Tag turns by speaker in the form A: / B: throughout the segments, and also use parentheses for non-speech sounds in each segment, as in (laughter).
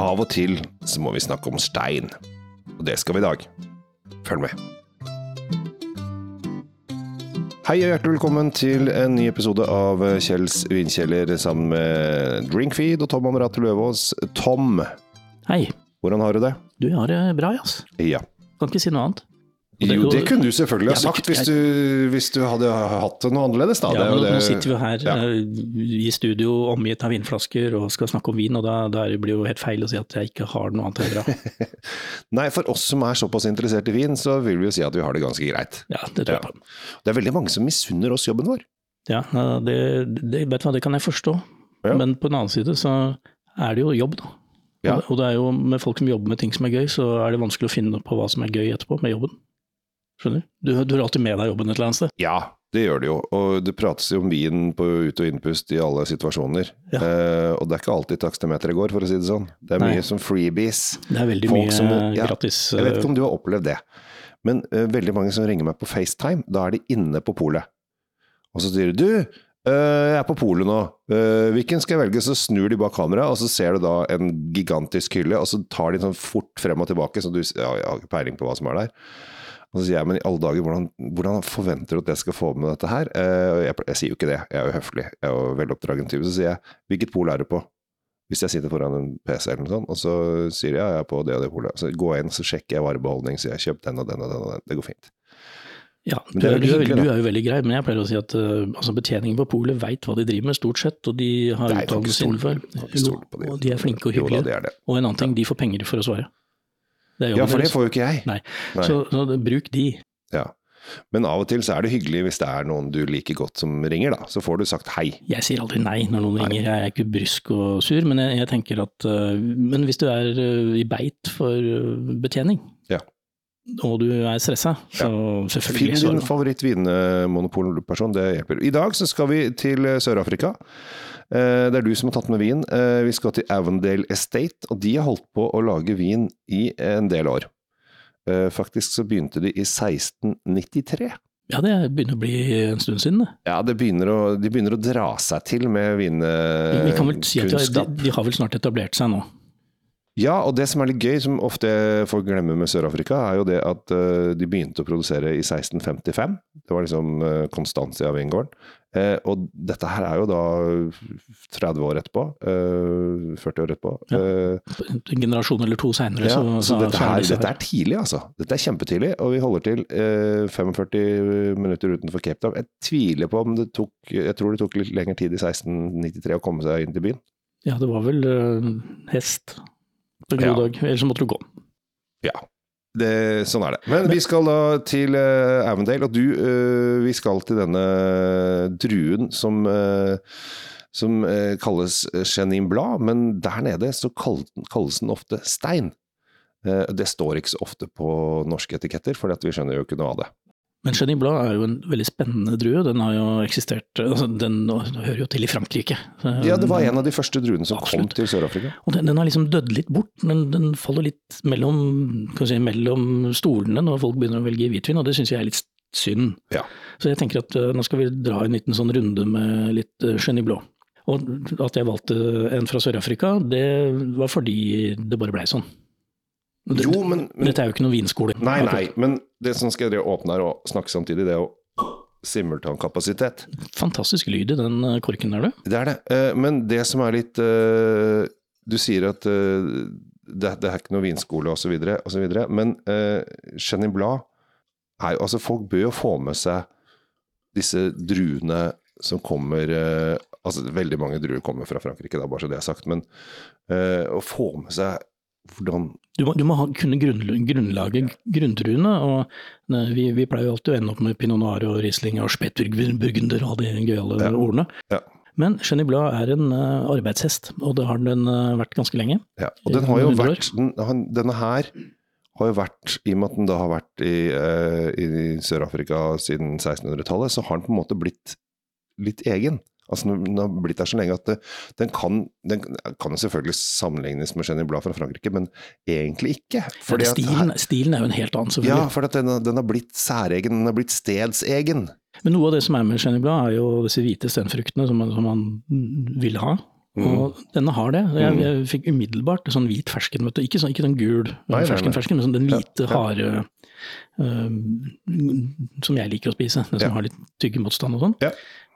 A: av og til så må vi snakke om stein. Og det skal vi i dag. Følg med. Hei og hjertelig velkommen til en ny episode av Kjells vinkjeller sammen med Drinkfeed og Tom Amarato Løvaas. Tom,
B: Hei.
A: hvordan har du det?
B: Du jeg har det bra, ass.
A: Ja.
B: Kan ikke si noe annet.
A: Jo, det kunne du selvfølgelig ha sagt hvis du, hvis du hadde hatt det noe annerledes. Da.
B: Ja, nå, nå sitter vi her
A: Ja.
B: eh, i studio omgitt av vinflasker og skal snakke om vin, og da, da blir det jo helt feil å si at jeg ikke har noe annet å gjøre. (laughs)
A: Nei, for oss som er såpass interessert i vin, så vil vi jo si at vi har det ganske greit.
B: Ja, det tror jeg
A: Ja.
B: på.
A: Det er veldig mange som misunner oss jobben vår.
B: Ja, det, det, vet du hva, det kan jeg forstå.
A: Ja.
B: Men på den annen side så er det jo jobb, da.
A: Ja.
B: Og, og det er jo med folk som jobber med ting som er gøy, så er det vanskelig å finne på hva som er gøy etterpå med jobben. Skjønner du? Du, du har alltid med deg jobben et eller annet sted.
A: Ja, det gjør det jo. Og det prates jo om vin på ut- og innpust i alle situasjoner.
B: Ja.
A: Eh, og det er ikke alltid takstemeteret går, for å si det sånn. Det er
B: Nei.
A: mye som freebies.
B: Det er veldig
A: Folk
B: mye
A: som- ja,
B: gratis.
A: Jeg vet ikke
B: eh,
A: om du har opplevd det, men eh, veldig mange som ringer meg på FaceTime, da er de inne på polet. Og så sier de du, eh, jeg er på polet nå, Eh, hvilken skal jeg velge? Så snur de bak kamera, og så ser du da en gigantisk hylle, og så tar de sånn fort frem og tilbake, så du ja, har ikke peiling på hva som er der. Og så sier jeg, men i alle dager, hvordan, hvordan forventer du at jeg skal få med dette her? Eh, og jeg, jeg sier jo ikke det, jeg er jo høflig, jeg er jo veloppdragen type. Så sier jeg, hvilket pol er du på? Hvis jeg sitter foran en PC eller noe sånt, og så sier jeg ja, jeg er på det og det polet. Så går jeg inn, så sjekker jeg varebeholdning, så jeg kjøpt den og den og den og den. Det går fint.
B: Ja, du,
A: er
B: du, er, du er jo veldig grei, men jeg pleier å si at uh, altså betjeningen på polet veit hva de driver med, stort sett, og de har utdannelse innenfor.
A: det.
B: og de er flinke og
A: Jo da,
B: hyggelige.
A: det det.
B: Og en annen ting, de får penger for å svare.
A: Ja, for det får jo ikke jeg.
B: Nei.
A: Nei.
B: Så, så bruk de.
A: Ja. Men av og til så er det hyggelig hvis det er noen du liker godt som ringer, da. Så får du sagt hei.
B: Jeg sier aldri nei når noen
A: Nei.
B: ringer, jeg er ikke brysk og sur, men jeg, jeg tenker at uh, Men hvis du er uh, i beit for uh, betjening,
A: Ja.
B: og du er stressa, så selvfølgelig
A: Finn din favorittvinmonopolperson, det hjelper. I dag så skal vi til Sør-Afrika. Eh, Det er du som har tatt med vin. Eh, Vi skal til Avondale Estate, og de har holdt på å lage vin i en del år. Eh, Faktisk så begynte de i 1693.
B: Ja, det begynner å bli en stund siden, det.
A: Ja, det begynner å, de begynner å dra seg til med
B: Vi kan vel si de, de, har vel snart etablert seg nå.
A: Ja, og det som er litt gøy, som ofte folk glemmer med Sør-Afrika, er jo det at de begynte å produsere i 1655. Det var liksom uh, Constantia vingården. Eh, og dette her er jo da 30 år etterpå. eh, 40 år etterpå.
B: Ja.
A: Eh,
B: En generasjon eller to seinere,
A: ja,
B: så,
A: så dette, her, dette er tidlig, altså. Dette er kjempetidlig, og vi holder til eh, 45 minutter utenfor Cape Town. Jeg tviler på om det tok Jeg tror det tok litt lengre tid i 1693 å komme seg inn til byen.
B: Ja, det var vel uh, hest på en god
A: Ja.
B: dag, ellers så måtte du gå.
A: Ja, det, sånn er det. Men vi skal da til uh, Avondale, og du, uh, vi skal til denne druen som, uh, som eh, kalles Chenin Blad, men der nede så kall, kalles den ofte stein. Eh, det står ikke så ofte på norske etiketter, for vi skjønner jo ikke noe av det.
B: Men Chenin Blad er jo en veldig spennende drue. Den har jo eksistert altså Den hører jo til i Frankrike.
A: Ja, det var en av de første druene som kom til Sør-Afrika.
B: Og den, den har liksom dødd litt bort, men den faller litt mellom, kan si, mellom stolene når folk begynner å velge hvitvin, og det syns jeg er litt synd.
A: Ja.
B: Så jeg tenker at uh, nå skal vi dra en liten sånn runde med litt uh, Chenin Blad. Og at jeg valgte en fra Sør-Afrika, det var fordi det bare blei sånn. Det-
A: Jo, men, men
B: Dette er jo ikke noen vinskole.
A: Nei, nei, men det som skal dere åpne her og snakke samtidig, det er jo simultankapasitet.
B: Fantastisk lyd i den eh, korken der, du.
A: Det er det. Eh, Men det som er litt eh, Du sier at det, er ikke noe vinskole osv., osv., men Chenin Blad er jo Altså, folk bør jo få med seg disse druene som kommer Altså, veldig mange druer kommer fra Frankrike, da, bare så det er sagt, men å få med seg hvordan
B: Du må, du må ha, kunne grunnl grunnlage grunntruene, og ne, vi, vi pleier jo alltid å ende opp med pinot noir og riesling og spetburgunder og de gøyale
A: Ja.
B: ordene.
A: Ja.
B: Men Chenin Blad er en uh, arbeidshest, og det har den uh, vært ganske lenge.
A: Ja, og den har jo vært den, Denne her har jo vært, i og med at den da har vært i, uh, i Sør-Afrika siden 1600-tallet, så har den på en måte blitt litt egen. Altså Den har blitt der så lenge at det, den, kan, den kan selvfølgelig sammenlignes med Jenny Blad fra Frankrike, men egentlig ikke. Fordi
B: Men
A: at
B: stilen, stilen er jo en helt annen, selvfølgelig.
A: ja, for den, den har blitt særegen, den har blitt stedsegen.
B: Men noe av det som er med Jenny Blad, er jo disse hvite stenfruktene som man, som man vil ha.
A: Mm.
B: Og denne har det. Jeg,
A: Mm.
B: jeg fikk umiddelbart sånn hvit fersken. Vet du. Ikke, sånn, ikke den gul
A: Nei, nei, nei.
B: fersken-fersken, men sånn den hvite,
A: ja.
B: harde øh, som jeg liker å spise. Den som
A: Ja.
B: har litt tyggemotstand og sånn.
A: Ja.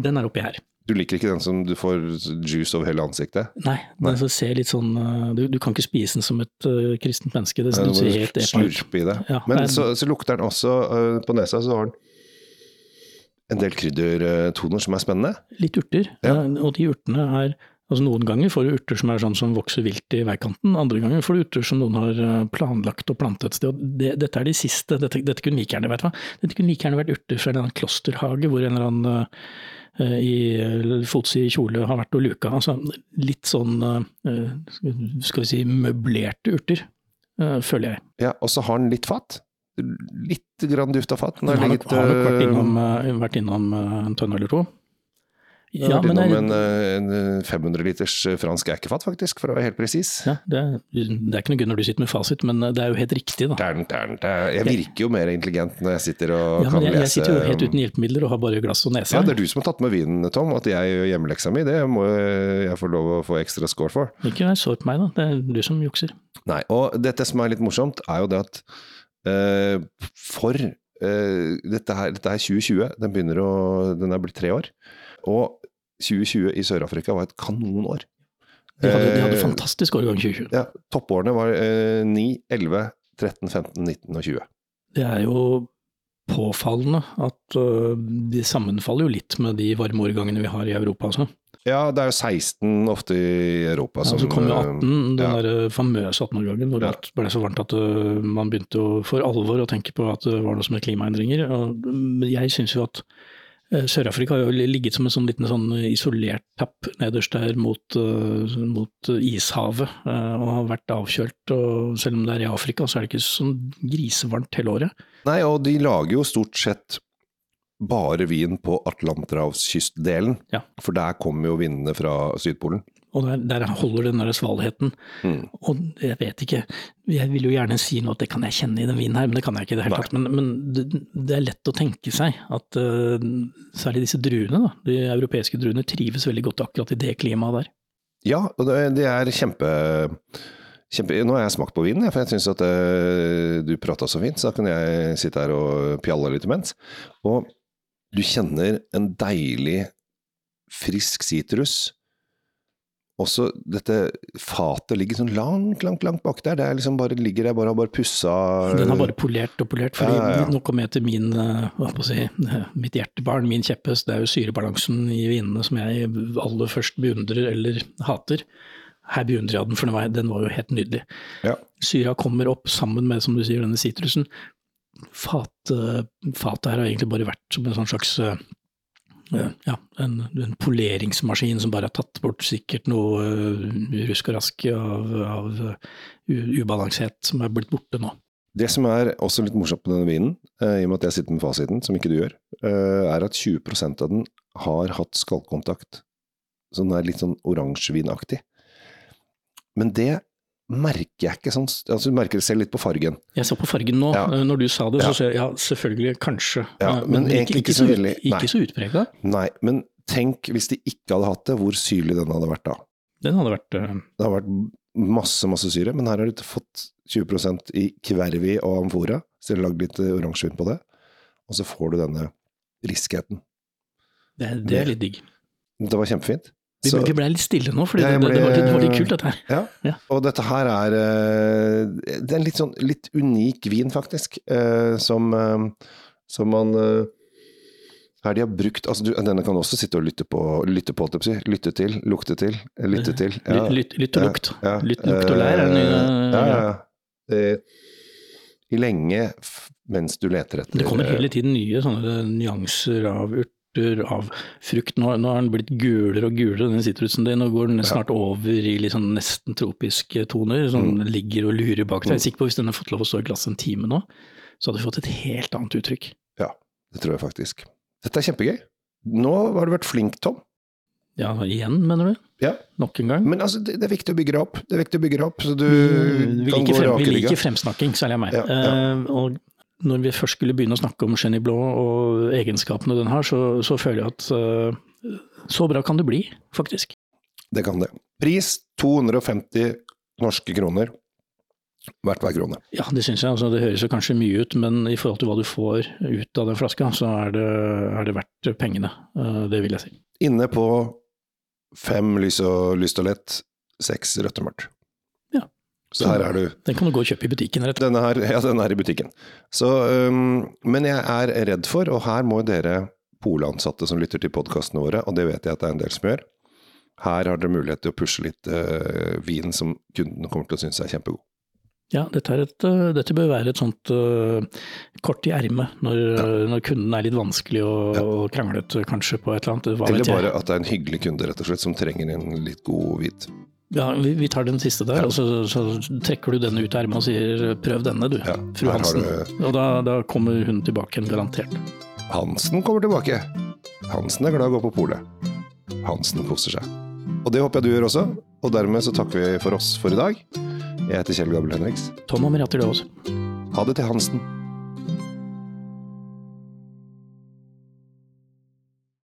B: Den er oppi her.
A: Du liker ikke den som du får juice over hele ansiktet?
B: Nei, den så ser litt sånn øh, du, du kan ikke spise den som et uh, kristent menneske. Det
A: Nei, du
B: ser helt
A: slurpe i det.
B: Ja,
A: Men
B: nei,
A: så, så lukter den også uh, På nesa så har den en del kryddertoner som er spennende.
B: Litt urter.
A: Ja.
B: eh, Og de urtene er Altså Noen ganger får du urter som er sånn som vokser vilt i veikanten, andre ganger får du urter som noen har eh, planlagt og plantet et sted. det, Dette er de siste, dette, dette kunne like gjerne vært hva? Dette kunne like gjerne vært urter fra en eller annen klosterhage hvor en eller annen uh, i eh, fotsid kjole har vært og luka. Altså litt sånn, uh, skal vi si, møblerte urter, uh, føler jeg.
A: Ja, Og så har den litt fat. Litt grann duft av fat. Den
B: Har
A: har
B: nok,
A: ligget,
B: har nok vært innom, vært innom en tønne eller to. Ja, men
A: innom en, en 500 liters øh, fransk ekkefat, faktisk, for å være helt presis.
B: ja, det, er- det er ikke noe gøy når du sitter med fasit, men eh, det er jo helt riktig, da.
A: Tern, tern, tern. Jeg virker jo mer intelligent når jeg sitter og
B: Ja,
A: kan
B: jeg, jeg,
A: jeg
B: sitter jo helt uten hjelpemidler og har bare glass og nese.
A: Ja, det er du som har tatt med vinen, Tom. At jeg gjør hjemmeleksa mi, det må jeg få lov å få ekstra score for.
B: Ikke vær sår på meg, da. Det er du som jukser.
A: Nei, og dette som er litt morsomt, er jo det at uh, for uh, dette, her, dette er 2020, den begynner å Den er blitt tre år. Og 2020 i Sør-Afrika var et kanonår.
B: De hadde, de hadde
A: Eh,
B: fantastisk årgang 2020.
A: Ja, toppårene var eh, 9, 11, 13, 15, 19 og 20.
B: Det er jo påfallende at øh, de sammenfaller jo litt med de varme årgangene vi har i Europa også.
A: Ja, det er jo 16 ofte i Europa
B: Ja, så kom jo 18, den
A: ja.
B: der famøse 18-årgangen hvor
A: Ja.
B: alt ble så varmt at man begynte for alvor å tenke på at det var noe som het klimaendringer. Men jeg syns jo at Sør-Afrika har jo ligget som en sånn liten sånn isolert tapp nederst der mot, øh, mot ishavet, øh, og har vært avkjølt. Og selv om det er i Afrika, så er det ikke sånn grisevarmt hele året.
A: Nei, og de lager jo stort sett bare vin på Atlanterhavskystdelen.
B: Ja.
A: For der kommer jo vindene fra Sydpolen.
B: Og der, der holder den der svalheten.
A: Mm.
B: Og jeg vet ikke, jeg vil jo gjerne si noe at det kan jeg kjenne i den vinen her, men det kan jeg ikke i det hele tatt. Men, men det, det er lett å tenke seg at uh, særlig disse druene, da, de europeiske druene, trives veldig godt akkurat i det klimaet der.
A: Ja, og det, det er kjempe, kjempe Nå har jeg smakt på vinen, for jeg syns at uh, du prata så fint, så da kan jeg sitte her og pjalle litt imens. Og du kjenner en deilig, frisk sitrus. Også dette fatet ligger sånn langt, langt, langt bak der. Det er liksom bare, ligger der bare og bare pussa
B: Den har bare polert og polert, fordi
A: Ja, ja,
B: nå kommer jeg til min, eh, hva på å si, eh, mitt hjertebarn, min kjepphest. Det er jo syrebalansen i vinene som jeg aller først beundrer eller hater. Her beundrer jeg den, for den var, den var jo helt nydelig.
A: Ja.
B: Syra kommer opp sammen med, som du sier, denne sitrusen. Fat, eh, fatet her har egentlig bare vært som en sånn slags ja, en, en poleringsmaskin som bare har tatt bort sikkert noe eh, rusk og rask av, av eh, u- som er blitt borte nå.
A: Det som er også litt morsomt med denne vinen, eh, i og med at jeg sitter med fasiten, som ikke du gjør, er at 20% av den har hatt skallkontakt. Så den er litt sånn oransjevinaktig. Men det merker jeg ikke sånn altså Du merker det selv litt på fargen.
B: Jeg så på fargen nå,
A: Ja.
B: eh, når du sa det, så ser jeg ja, selvfølgelig, kanskje.
A: Ja,
B: men,
A: men egentlig ikke så
B: ut-
A: veldig.
B: Ikke så utprega.
A: Nei, men tenk hvis de ikke hadde hatt det, hvor syrlig den hadde vært da.
B: Den hadde vært uh...
A: Det hadde vært masse, masse syre, men her har de fått 20% i kvervi og amfora, så de har lagd litt eh, oransjevin på det. Og så får du denne riskheten.
B: det, det er litt digg.
A: Det var kjempefint.
B: Vi,
A: Så-
B: ble litt stille nå, for
A: Ja,
B: det, det, det var litt kult dette her.
A: Ja.
B: Ja.
A: og dette her er eh, Det er en litt sånn litt unik vin, faktisk, eh, som, eh, som man her de har brukt altså du, Denne kan også sitte og lytte på, lytte på. Lytte til, lukte til, lytte til. Ja.
B: Lytt, lytt og lukt.
A: Ja,
B: Lytt, lukt og lær er den nye
A: Ja, ja, ja. I lenge mens du leter etter
B: Det kommer hele tiden nye sånne nyanser av urter, av frukt. Nå, nå har den blitt gulere og gulere, den sitrusen din. Nå går den snart over i sånn nesten tropiske toner, som
A: Mm.
B: ligger og lurer bak deg. Jeg er sikker på hvis den hadde fått lov å stå i glasset en time nå, så hadde vi fått et helt annet uttrykk.
A: Ja, det tror jeg faktisk. Dette er kjempegøy. Nå har du vært flink, Tom.
B: Ja, igjen, mener du?
A: Ja.
B: Nok en gang?
A: Men altså, det, det er viktig å bygge deg opp. Det er viktig å bygge deg opp, så du
B: Mm,
A: kan gå
B: frem, vi liker fremsnakking, særlig av meg.
A: Ja, ja.
B: Uh, og når vi først skulle begynne å snakke om Jenny Blå og egenskapene den har, så, så føler jeg at eh, så bra kan det bli, faktisk.
A: Det kan det. Pris 250 norske kroner hvert hver krone.
B: Ja, det syns jeg. Altså, det høres jo kanskje mye ut, men i forhold til hva du får ut av den flaska, så er det, er det verdt pengene. Eh, Det vil jeg si.
A: Inne på fem lys og, lyst og lett, seks rødt og mørkt.
B: Ja.
A: Så her er du
B: Den kan du gå og kjøpe i butikken, rett.
A: Denne her, ja, den er i butikken. Så, um, men jeg er redd for, og her må dere polansatte som lytter til podkastene våre, og det vet jeg at det er en del som gjør, her har dere mulighet til å pushe litt uh, vin som kundene kommer til å synes er kjempegod.
B: Ja, dette, et, uh, dette bør være et sånt uh, kort i ermet når, når kunden er litt vanskelig og, og kranglete kanskje på et eller annet. Hva
A: Eller bare at det er en hyggelig kunde rett og slett som trenger en litt god hvit.
B: Ja, vi, vi tar den siste der, og så, så trekker du denne ut av ermet og sier 'prøv denne, du,
A: Ja,
B: fru Hansen'.
A: du-
B: Og da, da kommer hun tilbake garantert.
A: Hansen kommer tilbake. Hansen er glad i å gå på polet. Hansen koser seg. Og det håper jeg du gjør også. Og dermed så takker vi for oss for i dag. Jeg heter Kjell Gabel Henriks.
B: Tom og Merati også.
A: Ha det til Hansen.